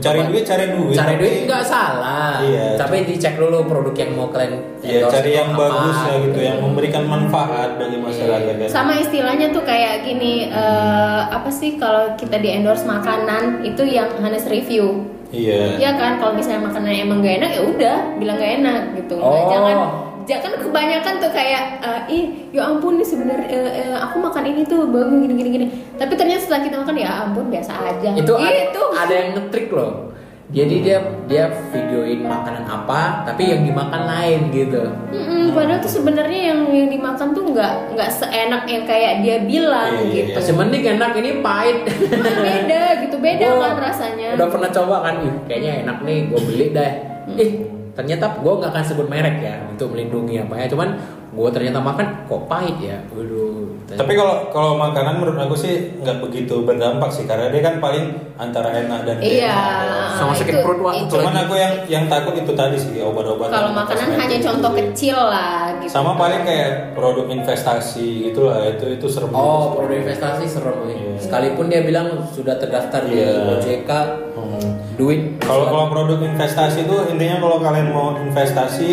Speaker 1: cari
Speaker 2: apa-
Speaker 1: duit cari duit
Speaker 2: Cari duit nggak salah.
Speaker 1: Iya.
Speaker 2: Tapi dicek dulu produk yang mau kalian
Speaker 1: Iya,
Speaker 2: endorse
Speaker 1: cari
Speaker 2: itu
Speaker 1: yang
Speaker 2: apa,
Speaker 1: bagus ya gitu, yang memberikan manfaat bagi masyarakat kan.
Speaker 3: Sama istilahnya tuh kayak gini eh, apa sih kalau kita di endorse makanan itu yang Hanes review.
Speaker 1: Iya.
Speaker 3: Ya kan kalau misalnya makanan emang gak enak ya udah bilang gak enak gitu. Nggak,
Speaker 2: Oh.
Speaker 3: jangan jangan kebanyakan tuh kayak eh, ih ya ampun nih sebenarnya eh, eh, aku makan ini tuh bagus gini gini gini. Tapi ternyata setelah kita makan ya ampun biasa aja.
Speaker 2: Itu ada,
Speaker 3: Gitu.
Speaker 2: ada yang ngetrik loh. Jadi dia dia videoin makanan apa, tapi yang dimakan lain gitu.
Speaker 3: Mm-mm, padahal tuh sebenarnya yang yang dimakan tuh nggak nggak seenak yang kayak dia bilang
Speaker 1: Iya, iya,
Speaker 3: gitu.
Speaker 1: iya.
Speaker 2: Masih mending enak ini pahit.
Speaker 3: Emang beda gitu beda
Speaker 2: Gua
Speaker 3: kan rasanya.
Speaker 2: Udah pernah coba kan, Ih, kayaknya enak nih, gue beli deh. Ih, ternyata gue nggak akan sebut merek ya untuk melindungi apa ya. Cuman gue ternyata makan kok pahit ya. Waduh.
Speaker 1: Tapi kalau kalau makanan menurut aku sih nggak begitu berdampak sih karena dia kan paling antara enak dan tidak
Speaker 3: Iya.
Speaker 1: enak.
Speaker 2: Sama sakit perut, Wak.
Speaker 3: itu.
Speaker 1: Cuman aku yang yang takut itu tadi sih obat-obatan.
Speaker 3: Kalau makanan hanya
Speaker 1: gitu
Speaker 3: contoh kecil lah gitu.
Speaker 1: Sama paling kayak produk investasi gitulah itu itu serem.
Speaker 2: Oh, produk investasi serem nih.
Speaker 1: Iya.
Speaker 2: Sekalipun dia bilang sudah terdaftar di
Speaker 1: Iya.
Speaker 2: OJK,
Speaker 1: Hmm.
Speaker 2: duit.
Speaker 1: Kalau kalau produk investasi itu intinya kalau kalian mau investasi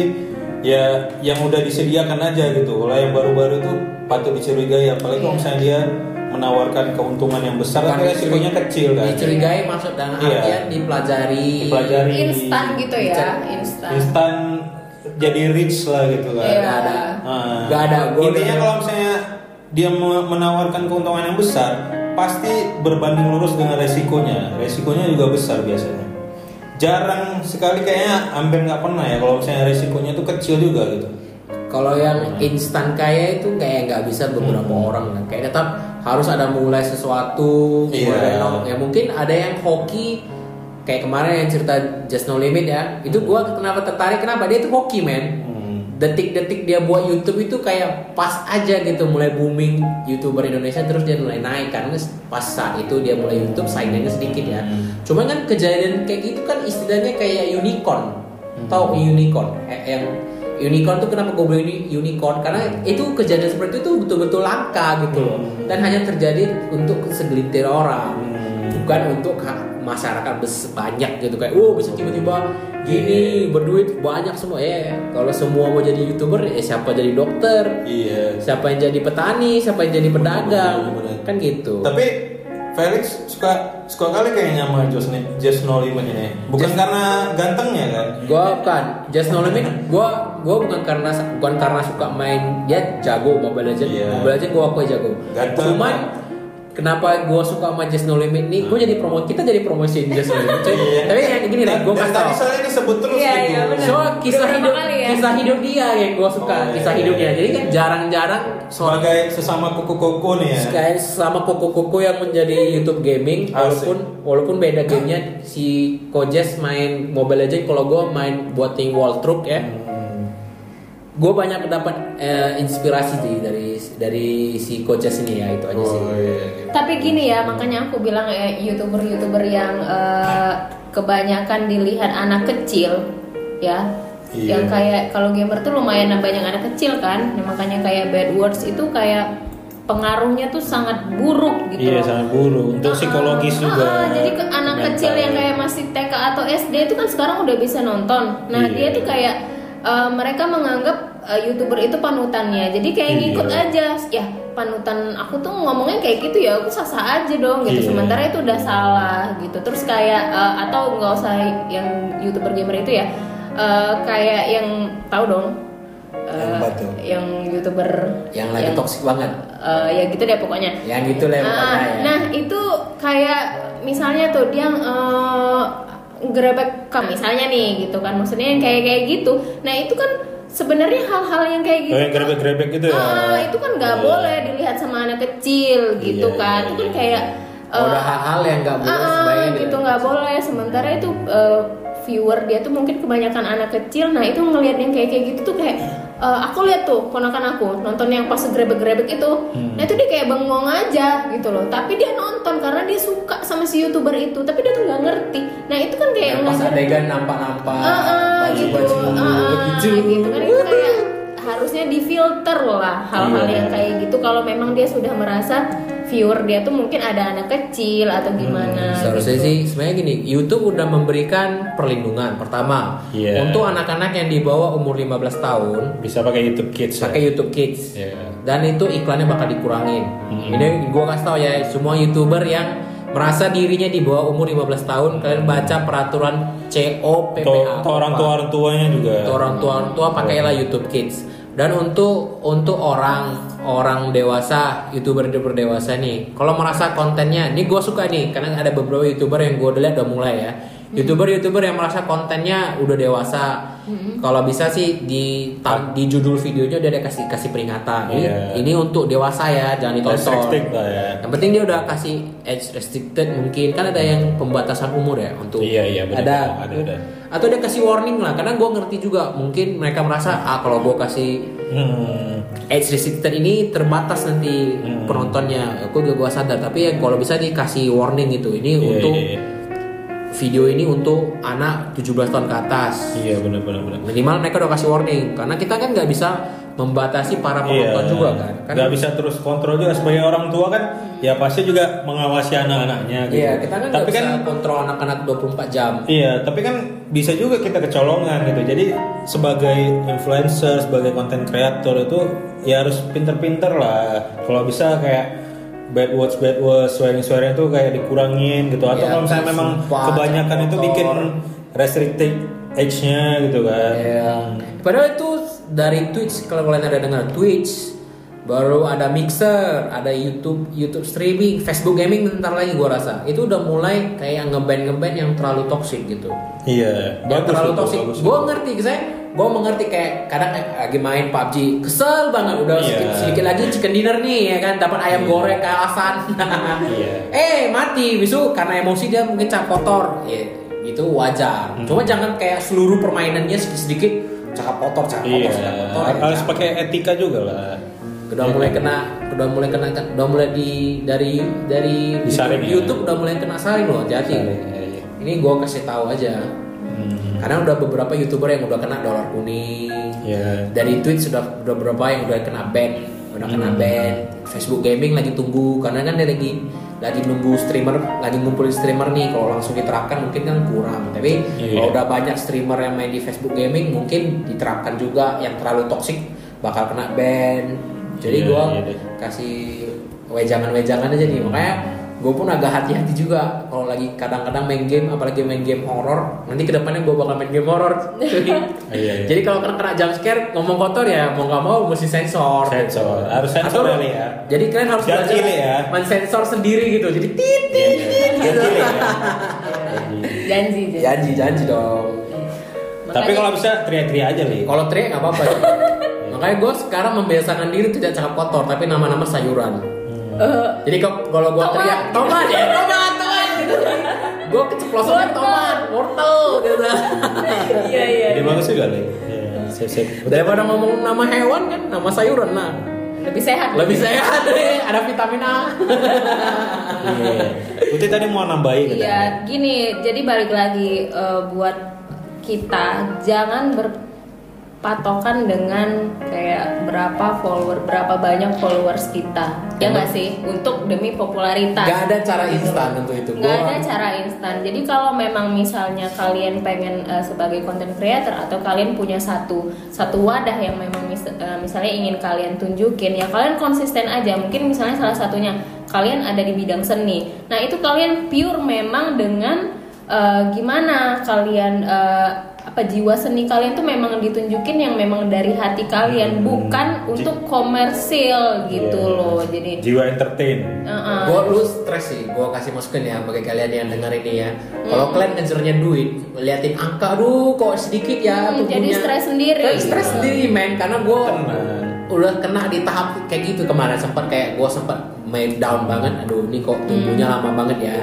Speaker 1: ya yang udah disediakan aja gitu. Kalau yang baru-baru itu patut dicurigai apalagi kalau
Speaker 3: Iya.
Speaker 1: misalnya dia menawarkan keuntungan yang besar
Speaker 2: Bukan
Speaker 1: tapi resikonya kecil kan.
Speaker 2: Dicurigai maksud dan
Speaker 1: Iya.
Speaker 2: artian dipelajari.
Speaker 1: Dipelajari.
Speaker 3: instan gitu ya, instan.
Speaker 1: Instan jadi rich lah gitu kan.
Speaker 3: Iya.
Speaker 2: Gak ada.
Speaker 1: Nah,
Speaker 2: Gak ada. Gua
Speaker 1: intinya kalau misalnya dia me- menawarkan keuntungan yang besar, pasti berbanding lurus dengan resikonya. Resikonya juga besar biasanya. Jarang sekali kayaknya hampir nggak pernah ya kalau misalnya resikonya itu kecil juga gitu.
Speaker 2: Kalau yang instan kaya itu kayak nggak bisa beberapa
Speaker 1: Hmm.
Speaker 2: orang kan. Kayak tetap harus ada mulai sesuatu.
Speaker 1: Iya.
Speaker 2: mulai. Ya mungkin ada yang hoki kayak kemarin yang cerita Just No Limit ya. Itu gua kenapa tertarik kenapa dia itu hoki men. Detik-detik dia buat YouTube itu kayak pas aja gitu mulai booming youtuber Indonesia terus dia mulai naik karena pas saat itu dia mulai YouTube saingannya sedikit ya.
Speaker 1: Hmm.
Speaker 2: Cuman kan kejadian kayak gitu kan istilahnya kayak unicorn.
Speaker 1: Hmm.
Speaker 2: Tahu unicorn? Eh, yang unicorn tuh kenapa gue bilang ini unicorn? Karena itu kejadian seperti itu betul-betul langka gitu loh.
Speaker 1: Hmm.
Speaker 2: Dan hanya terjadi untuk segelintir orang.
Speaker 1: Hmm.
Speaker 2: Bukan untuk masyarakat banyak gitu kayak, oh bisa tiba-tiba gini berduit banyak semua ya. Kalau semua mau jadi youtuber, eh siapa jadi dokter?
Speaker 1: Iya.
Speaker 2: Siapa yang jadi petani? Siapa yang jadi pedagang?
Speaker 1: Bener-bener.
Speaker 2: Kan gitu.
Speaker 1: Tapi Felix suka suka kali kayaknya sama Just, Just No Limit ini. Bukan karena gantengnya kan?
Speaker 2: Gua bukan Just No Limit. Gua gua bukan karena bukan karena suka main dia jago Mobile Legends.
Speaker 1: Iya.
Speaker 2: Mobile Legends gua aku jago.
Speaker 1: Ganteng.
Speaker 2: Cuman kenapa gua suka sama Just No Limit nih? Gua jadi promo kita jadi promosiin Just No Limit. cuy.
Speaker 1: Iya.
Speaker 2: Tapi yang gini deh, gua
Speaker 1: Dan
Speaker 2: kasih
Speaker 1: tadi
Speaker 2: tau.
Speaker 1: soalnya disebut terus
Speaker 3: Iya,
Speaker 1: gitu.
Speaker 3: iya, bener.
Speaker 2: So kisah hidup
Speaker 3: ya.
Speaker 2: kisah hidup dia yang gua suka
Speaker 1: Oh,
Speaker 2: kisah
Speaker 1: iya.
Speaker 2: hidupnya. Jadi kan jarang-jarang
Speaker 1: Sebagai sesama kuku-kuku nih ya.
Speaker 2: kayak sama koko-koko yang menjadi YouTube gaming
Speaker 1: Asik.
Speaker 2: walaupun walaupun beda gamenya si Kojes main Mobile Legends kalau gue main buat ting wall truck ya
Speaker 1: Hmm.
Speaker 2: Gue banyak dapat eh, inspirasi sih dari dari si Kojes ini ya itu aja sih
Speaker 1: Oh, iya.
Speaker 3: Tapi gini ya, makanya aku bilang eh, youtuber-youtuber yang eh, kebanyakan dilihat anak kecil, ya,
Speaker 1: Iya.
Speaker 3: yang kayak kalau gamer tuh lumayan banyak anak kecil kan, ya, makanya kayak bad words itu kayak pengaruhnya tuh sangat buruk gitu
Speaker 1: Iya
Speaker 3: loh.
Speaker 1: sangat buruk untuk psikologis
Speaker 3: Ah,
Speaker 1: juga.
Speaker 3: ah, jadi ke anak
Speaker 1: mental.
Speaker 3: kecil yang kayak masih TK atau SD itu kan sekarang udah bisa nonton. Nah
Speaker 1: Iya.
Speaker 3: dia tuh kayak eh, mereka menganggap eh, youtuber itu panutannya. Jadi kayak
Speaker 1: Iya.
Speaker 3: ngikut aja. Ya panutan aku tuh ngomongnya kayak gitu ya. Aku sah-sah aja dong gitu.
Speaker 1: Iya.
Speaker 3: Sementara itu udah salah gitu. Terus kayak eh, atau nggak usah yang youtuber gamer itu ya. eh, kayak yang tahu dong. eh,
Speaker 1: Yang
Speaker 3: yang youtuber
Speaker 2: yang lagi toxic banget
Speaker 3: eh, ya gitu deh pokoknya.
Speaker 2: yang gitu lah
Speaker 3: Ah,
Speaker 2: pokoknya ya.
Speaker 3: Nah itu kayak misalnya tuh dia eh, grebek kamu misalnya nih gitu kan maksudnya yang kayak kayak gitu. Nah itu kan sebenarnya hal-hal yang kayak gitu.
Speaker 1: Oh, yang grebek-grebek gitu ya?
Speaker 3: Ah, itu kan nggak
Speaker 1: Iya.
Speaker 3: boleh dilihat sama anak kecil gitu
Speaker 1: Iya,
Speaker 3: kan.
Speaker 1: iya,
Speaker 3: Itu kan
Speaker 1: iya.
Speaker 3: kayak eh,
Speaker 2: udah hal-hal yang nggak boleh
Speaker 3: Ah,
Speaker 2: sebaiknya
Speaker 3: gitu nggak boleh sementara itu eh, viewer dia tuh mungkin kebanyakan anak kecil nah itu ngelihat yang kayak kayak gitu tuh kayak eh, aku lihat tuh ponakan aku nonton yang pas grebek-grebek itu nah itu dia kayak bengong aja gitu loh. Tapi dia nonton karena dia suka sama si youtuber itu tapi dia tuh nggak ngerti. Nah itu kan kayak
Speaker 2: Yang pas adegan nampak-nampak
Speaker 3: ah, gitu,
Speaker 2: baju-baju
Speaker 3: Ah, ah,
Speaker 2: gitu.
Speaker 3: gitu kan itu kayak harusnya difilter lah hal-hal
Speaker 1: Iya.
Speaker 3: yang kayak gitu. Kalau memang dia sudah merasa viewer dia tuh mungkin ada anak kecil atau gimana
Speaker 2: Seharusnya
Speaker 3: gitu.
Speaker 2: sih sebenarnya gini, YouTube udah memberikan perlindungan. Pertama,
Speaker 1: Iya.
Speaker 2: untuk anak-anak yang di bawah umur 15 tahun
Speaker 1: Bisa pakai YouTube Kids. ya?
Speaker 2: pakai YouTube Kids.
Speaker 1: Iya.
Speaker 2: Dan itu iklannya bakal dikurangin.
Speaker 1: Hmm.
Speaker 2: Ini gua kasih tau ya semua YouTuber yang merasa dirinya di bawah umur 15 tahun kalian baca peraturan COPPA.
Speaker 1: Orang tua orang tuanya juga.
Speaker 2: Orang tua orang tua pakailah YouTube Kids. Dan untuk untuk orang orang dewasa youtuber youtuber dewasa nih, kalau merasa kontennya, ini gue suka nih karena ada beberapa youtuber yang gue udah lihat udah mulai ya. Youtuber youtuber yang merasa kontennya udah dewasa, kalau bisa sih di tam- di judul videonya udah ada kasih kasih peringatan. Ini,
Speaker 1: Iya.
Speaker 2: ini untuk dewasa ya, jangan ditonton.
Speaker 1: Ya.
Speaker 2: Yang penting dia udah kasih age restricted mungkin kan ada yang pembatasan umur ya untuk
Speaker 1: Iya, iya, benar,
Speaker 2: ada
Speaker 1: benar. Ada, ada.
Speaker 2: Atau dia kasih warning lah karena gue ngerti juga mungkin mereka merasa ah kalau gue kasih
Speaker 1: Hmm.
Speaker 2: age restricted ini terbatas nanti
Speaker 1: Hmm.
Speaker 2: penontonnya aku juga gue sadar tapi ya kalau bisa dikasih warning gitu ini
Speaker 1: Iya,
Speaker 2: untuk
Speaker 1: iya, iya.
Speaker 2: video ini untuk anak 17 tahun ke atas
Speaker 1: Iya benar benar benar.
Speaker 2: minimal mereka udah kasih warning karena kita kan nggak bisa membatasi para penonton juga kan kan
Speaker 1: Iya. Nggak bisa terus kontrol juga sebagai orang tua kan ya pasti juga mengawasi anak-anaknya gitu.
Speaker 2: iya kita kan
Speaker 1: tapi
Speaker 2: bisa
Speaker 1: kan
Speaker 2: kontrol anak-anak 24 jam
Speaker 1: Iya, tapi kan bisa juga kita kecolongan gitu. Jadi sebagai influencer, sebagai konten kreator itu ya harus pinter-pinter lah. Kalau bisa kayak bad words, bad words, swearing-swearing itu kayak dikurangin gitu. Atau
Speaker 2: Iya,
Speaker 1: kalau misalnya memang kebanyakan itu bikin restricted age-nya gitu kan.
Speaker 2: Iya. Padahal itu dari Twitch kalau kalian ada dengar Twitch, baru ada Mixer, ada YouTube, YouTube streaming, Facebook gaming bentar lagi gua rasa. Itu udah mulai kayak ngeband ngeband yang terlalu toxic gitu.
Speaker 1: Iya,
Speaker 2: Yang terlalu toxic.
Speaker 1: bagus
Speaker 2: Gue
Speaker 1: itu.
Speaker 2: ngerti, saya gue mengerti kayak kadang kayak lagi main PUBG kesel banget udah
Speaker 1: Iya.
Speaker 2: sedikit, sedikit lagi chicken dinner nih ya kan dapat ayam
Speaker 1: Iya.
Speaker 2: goreng kealasan
Speaker 1: Iya. *laughs*
Speaker 2: eh mati bisu karena emosi dia mungkin cap kotor ya itu wajar
Speaker 1: Hmm.
Speaker 2: cuma jangan kayak seluruh permainannya sedikit sedikit cakap kotor cakap
Speaker 1: Iya,
Speaker 2: kotor cakap kotor ya,
Speaker 1: harus pakai etika juga lah.
Speaker 2: udah mulai kena udah mulai kena udah mulai di dari dari
Speaker 1: Disaring ya?
Speaker 2: YouTube udah mulai kena saring loh jadi
Speaker 1: iya, iya.
Speaker 2: ini gue kasih tahu aja
Speaker 1: Hmm,
Speaker 2: karena udah beberapa youtuber yang udah kena dolar kuning
Speaker 1: Iya.
Speaker 2: dari Twitch sudah udah beberapa yang udah kena ban udah kena
Speaker 1: Hmm.
Speaker 2: ban Facebook gaming lagi tunggu karena kan dia lagi lagi nunggu streamer lagi ngumpulin streamer nih kalau langsung diterapkan mungkin kan kurang tapi
Speaker 1: Iya.
Speaker 2: kalau udah banyak streamer yang main di Facebook gaming mungkin diterapkan juga yang terlalu toksik bakal kena ban jadi
Speaker 1: Iya,
Speaker 2: gua
Speaker 1: iya deh.
Speaker 2: kasih wejangan-wejangan aja nih makanya gue pun agak hati-hati juga kalau lagi kadang-kadang main game apalagi main game horror nanti ke depannya gue bakal main game horror *laughs*
Speaker 1: Iya, iya.
Speaker 2: jadi kalau kena kena jump scare ngomong kotor ya mau nggak mau mesti sensor
Speaker 1: Sensor. Harus sensor
Speaker 2: Atau-
Speaker 1: ya.
Speaker 2: jadi kalian harus belajar
Speaker 1: ya.
Speaker 2: main sensor sendiri gitu jadi tit
Speaker 1: Iya, iya. Ya.
Speaker 3: janji janji
Speaker 2: janji janji dong
Speaker 1: Tapi kalau bisa teriak-teriak aja nih.
Speaker 2: kalau teriak nggak apa-apa ya. *laughs* makanya gue sekarang membiasakan diri tidak cakap kotor tapi nama-nama sayuran
Speaker 3: Eh,
Speaker 2: Jadi kok kalau gua
Speaker 3: Tomat.
Speaker 2: teriak tomat ya *laughs* tomat tomat gitu. Gua keceplosan tomat, wortel gitu. *laughs*
Speaker 3: iya iya
Speaker 1: Jadi bagus juga nih. Iya, sip sip.
Speaker 2: Daripada ngomong nama hewan kan, nama sayuran nah.
Speaker 3: lebih sehat
Speaker 2: Lebih sehat deh, *laughs* ada vitamin A.
Speaker 1: Iya. Putih tadi mau nambahin.
Speaker 3: Iya, gini, jadi balik lagi eh, buat kita jangan berpatokan dengan kayak berapa follower, berapa banyak followers kita. Ya nggak sih? Untuk demi popularitas.
Speaker 2: Gak ada cara instan untuk itu.
Speaker 3: Nggak ada cara instan. Jadi kalau memang misalnya kalian pengen eh, sebagai content creator atau kalian punya satu satu wadah yang memang mis- eh, misalnya ingin kalian tunjukin, ya kalian konsisten aja. Mungkin misalnya salah satunya kalian ada di bidang seni. Nah itu kalian pure memang dengan eh, gimana kalian eh, apa jiwa seni kalian tuh memang ditunjukin yang memang dari hati kalian,
Speaker 1: Hmm.
Speaker 3: bukan untuk komersil gitu
Speaker 1: Iya.
Speaker 3: loh. Jadi
Speaker 1: Jiwa entertain.
Speaker 3: uh-uh.
Speaker 2: Gue lu stres sih, gue kasih masukin ya bagi kalian yang denger ini ya. Kalau kalian ngejarnya duit, liatin angka, aduh kok sedikit ya
Speaker 3: Hmm, jadi stres sendiri.
Speaker 2: Stres sendiri men, karena gue. Udah kena di tahap kayak gitu kemarin sempat kayak gue sempat main down banget aduh ini kok tumbuhnya
Speaker 3: Hmm.
Speaker 2: lama banget ya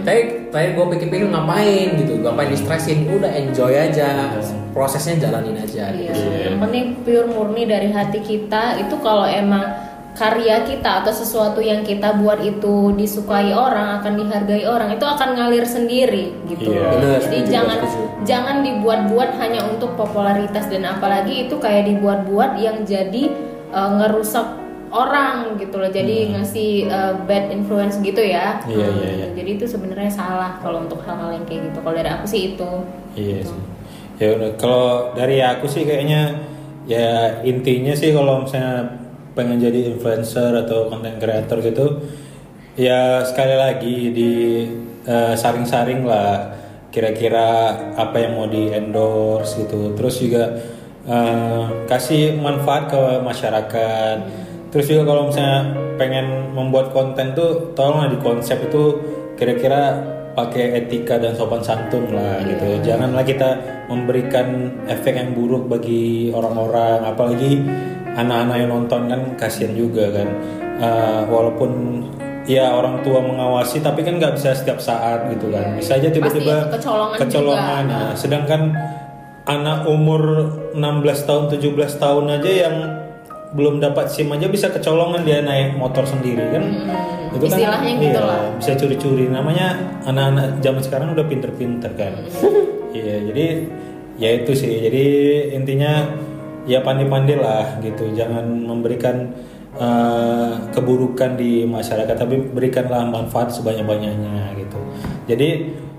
Speaker 2: tapi tapi gue pikir-pikir ngapain gitu ngapain di stressin udah enjoy aja prosesnya jalanin aja
Speaker 3: Iya,
Speaker 2: gitu.
Speaker 3: yang penting pure murni dari hati kita itu kalau emang karya kita atau sesuatu yang kita buat itu disukai orang akan dihargai orang itu akan ngalir sendiri gitu.
Speaker 1: Iya.
Speaker 2: Bener,
Speaker 3: Jadi jangan jangan dibuat-buat hanya untuk popularitas dan apalagi itu kayak dibuat-buat yang jadi uh, ngerusak orang gitu loh. Jadi ngasih uh, bad influence gitu ya.
Speaker 1: Hmm. Iya, iya, iya.
Speaker 3: Jadi itu sebenarnya salah kalau untuk hal-hal yang kayak gitu. Kalau dari aku sih itu.
Speaker 1: Iya sih. Ya udah kalau dari aku sih kayaknya ya intinya sih kalau misalnya pengen jadi influencer atau content creator gitu ya sekali lagi di eh, saring-saring lah kira-kira apa yang mau di endorse gitu. Terus juga eh, kasih manfaat ke masyarakat. Terus juga kalau misalnya pengen membuat konten tuh tolonglah di konsep itu kira-kira pakai etika dan sopan santun lah gitu. Janganlah kita memberikan efek yang buruk bagi orang-orang, apalagi anak-anak yang nonton kan kasihan juga kan. Eh, walaupun ya orang tua mengawasi, tapi kan nggak bisa setiap saat gitu kan. Bisa aja tiba-tiba
Speaker 3: kecolongan
Speaker 1: kecolongan.
Speaker 3: juga.
Speaker 1: Nah, sedangkan anak umur 16 tahun, 17 tahun aja yang belum dapat SIM aja bisa kecolongan dia naik motor sendiri kan.
Speaker 3: Hmm,
Speaker 1: Itu kan
Speaker 3: istilahnya gitu
Speaker 1: iya,
Speaker 3: lah.
Speaker 1: bisa curi-curi. Namanya anak-anak zaman sekarang udah pinter-pinter kan? *laughs* Iya jadi ya itu sih. Jadi intinya ya pandai-pandai lah gitu. Jangan memberikan eh, keburukan di masyarakat tapi berikanlah manfaat sebanyak-banyaknya gitu. Jadi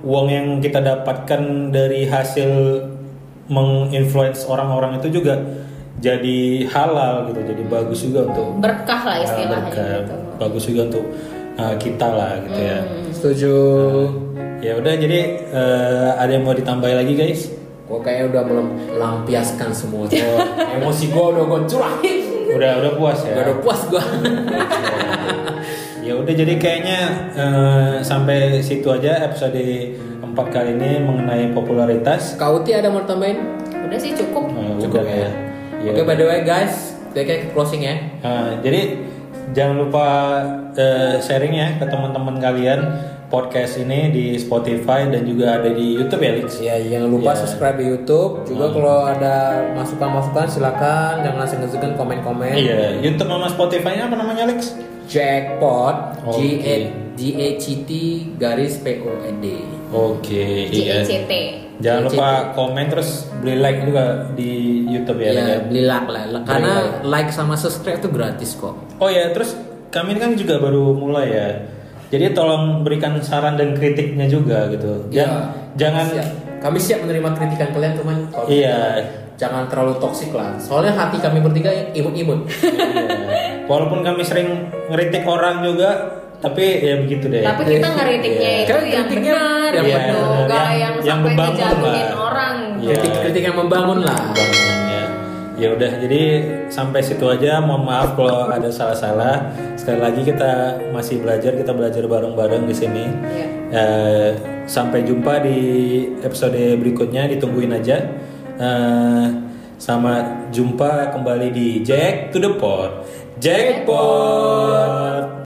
Speaker 1: uang yang kita dapatkan dari hasil menginfluence orang-orang itu juga jadi halal gitu jadi bagus juga untuk
Speaker 3: Berkah lah
Speaker 1: uh,
Speaker 3: istilahnya
Speaker 1: berkah.
Speaker 3: gitu.
Speaker 1: bagus juga untuk uh, kita lah gitu ya.
Speaker 2: Setuju.
Speaker 1: Ya udah jadi uh, ada yang mau ditambahin lagi guys?
Speaker 2: Gue kayak udah melampiaskan semua. *laughs* Emosi gue udah gue curahin
Speaker 1: udah udah puas ya?
Speaker 2: Udah puas gue *laughs*
Speaker 1: ya udah jadi kayaknya uh, sampai situ aja episode empat kali ini mengenai popularitas
Speaker 2: Kauti ada mau tambahin
Speaker 3: Udah sih cukup.
Speaker 1: Uh,
Speaker 2: cukup
Speaker 1: udah
Speaker 2: ya
Speaker 1: Ya.
Speaker 2: oke by the way guys kita kayak closing ya
Speaker 1: Uh, jadi jangan lupa uh, sharing ya ke teman-teman kalian podcast ini di Spotify dan juga ada di YouTube ya Lix
Speaker 2: Ya, jangan lupa
Speaker 1: Ya.
Speaker 2: subscribe di YouTube. Juga kalau ada masukan-masukan silakan jangan segan-segan komen-komen.
Speaker 1: Iya, YouTube sama Spotify-nya apa namanya Lex?
Speaker 2: Jackpot G A. G A C T garis P O N D.
Speaker 1: Oke, iya.
Speaker 3: JECT.
Speaker 1: Jangan
Speaker 2: JCT.
Speaker 1: lupa komen terus beli like juga di YouTube ya. Lex,
Speaker 2: Ya, beli like lah. Karena
Speaker 1: Beli
Speaker 2: like sama subscribe itu gratis kok.
Speaker 1: Oh ya, terus kami kan juga baru mulai ya. Jadi tolong berikan saran dan kritiknya juga gitu.
Speaker 2: Ya,
Speaker 1: Jangan jangan
Speaker 2: siap. kami siap menerima kritikan kalian cuman kalau
Speaker 1: Iya.
Speaker 2: jangan terlalu toksik lah. Soalnya hati kami bertiga imut-imut.
Speaker 1: Iya. *laughs* Walaupun kami sering ngeritik orang juga, tapi ya begitu deh.
Speaker 3: Tapi kita ngeritiknya
Speaker 1: Iya.
Speaker 3: itu
Speaker 2: Kan
Speaker 3: yang
Speaker 2: kritiknya
Speaker 3: benar
Speaker 2: yang
Speaker 3: gitu,
Speaker 1: benar. Yang-
Speaker 3: yang,
Speaker 1: yang
Speaker 3: sampai
Speaker 1: membangun
Speaker 3: ngejatuhin orang.
Speaker 1: Iya.
Speaker 2: Kritik-kritik yang membangun lah.
Speaker 1: Bangun, ya. Ya udah, jadi sampai situ aja. Mohon maaf kalau ada salah-salah. Sekali lagi kita masih belajar, kita belajar bareng-bareng di sini.
Speaker 3: Iya.
Speaker 1: Eh, sampai jumpa di episode berikutnya. Ditungguin aja. Eh, sama jumpa kembali di Jack to the Pot. Jackpot.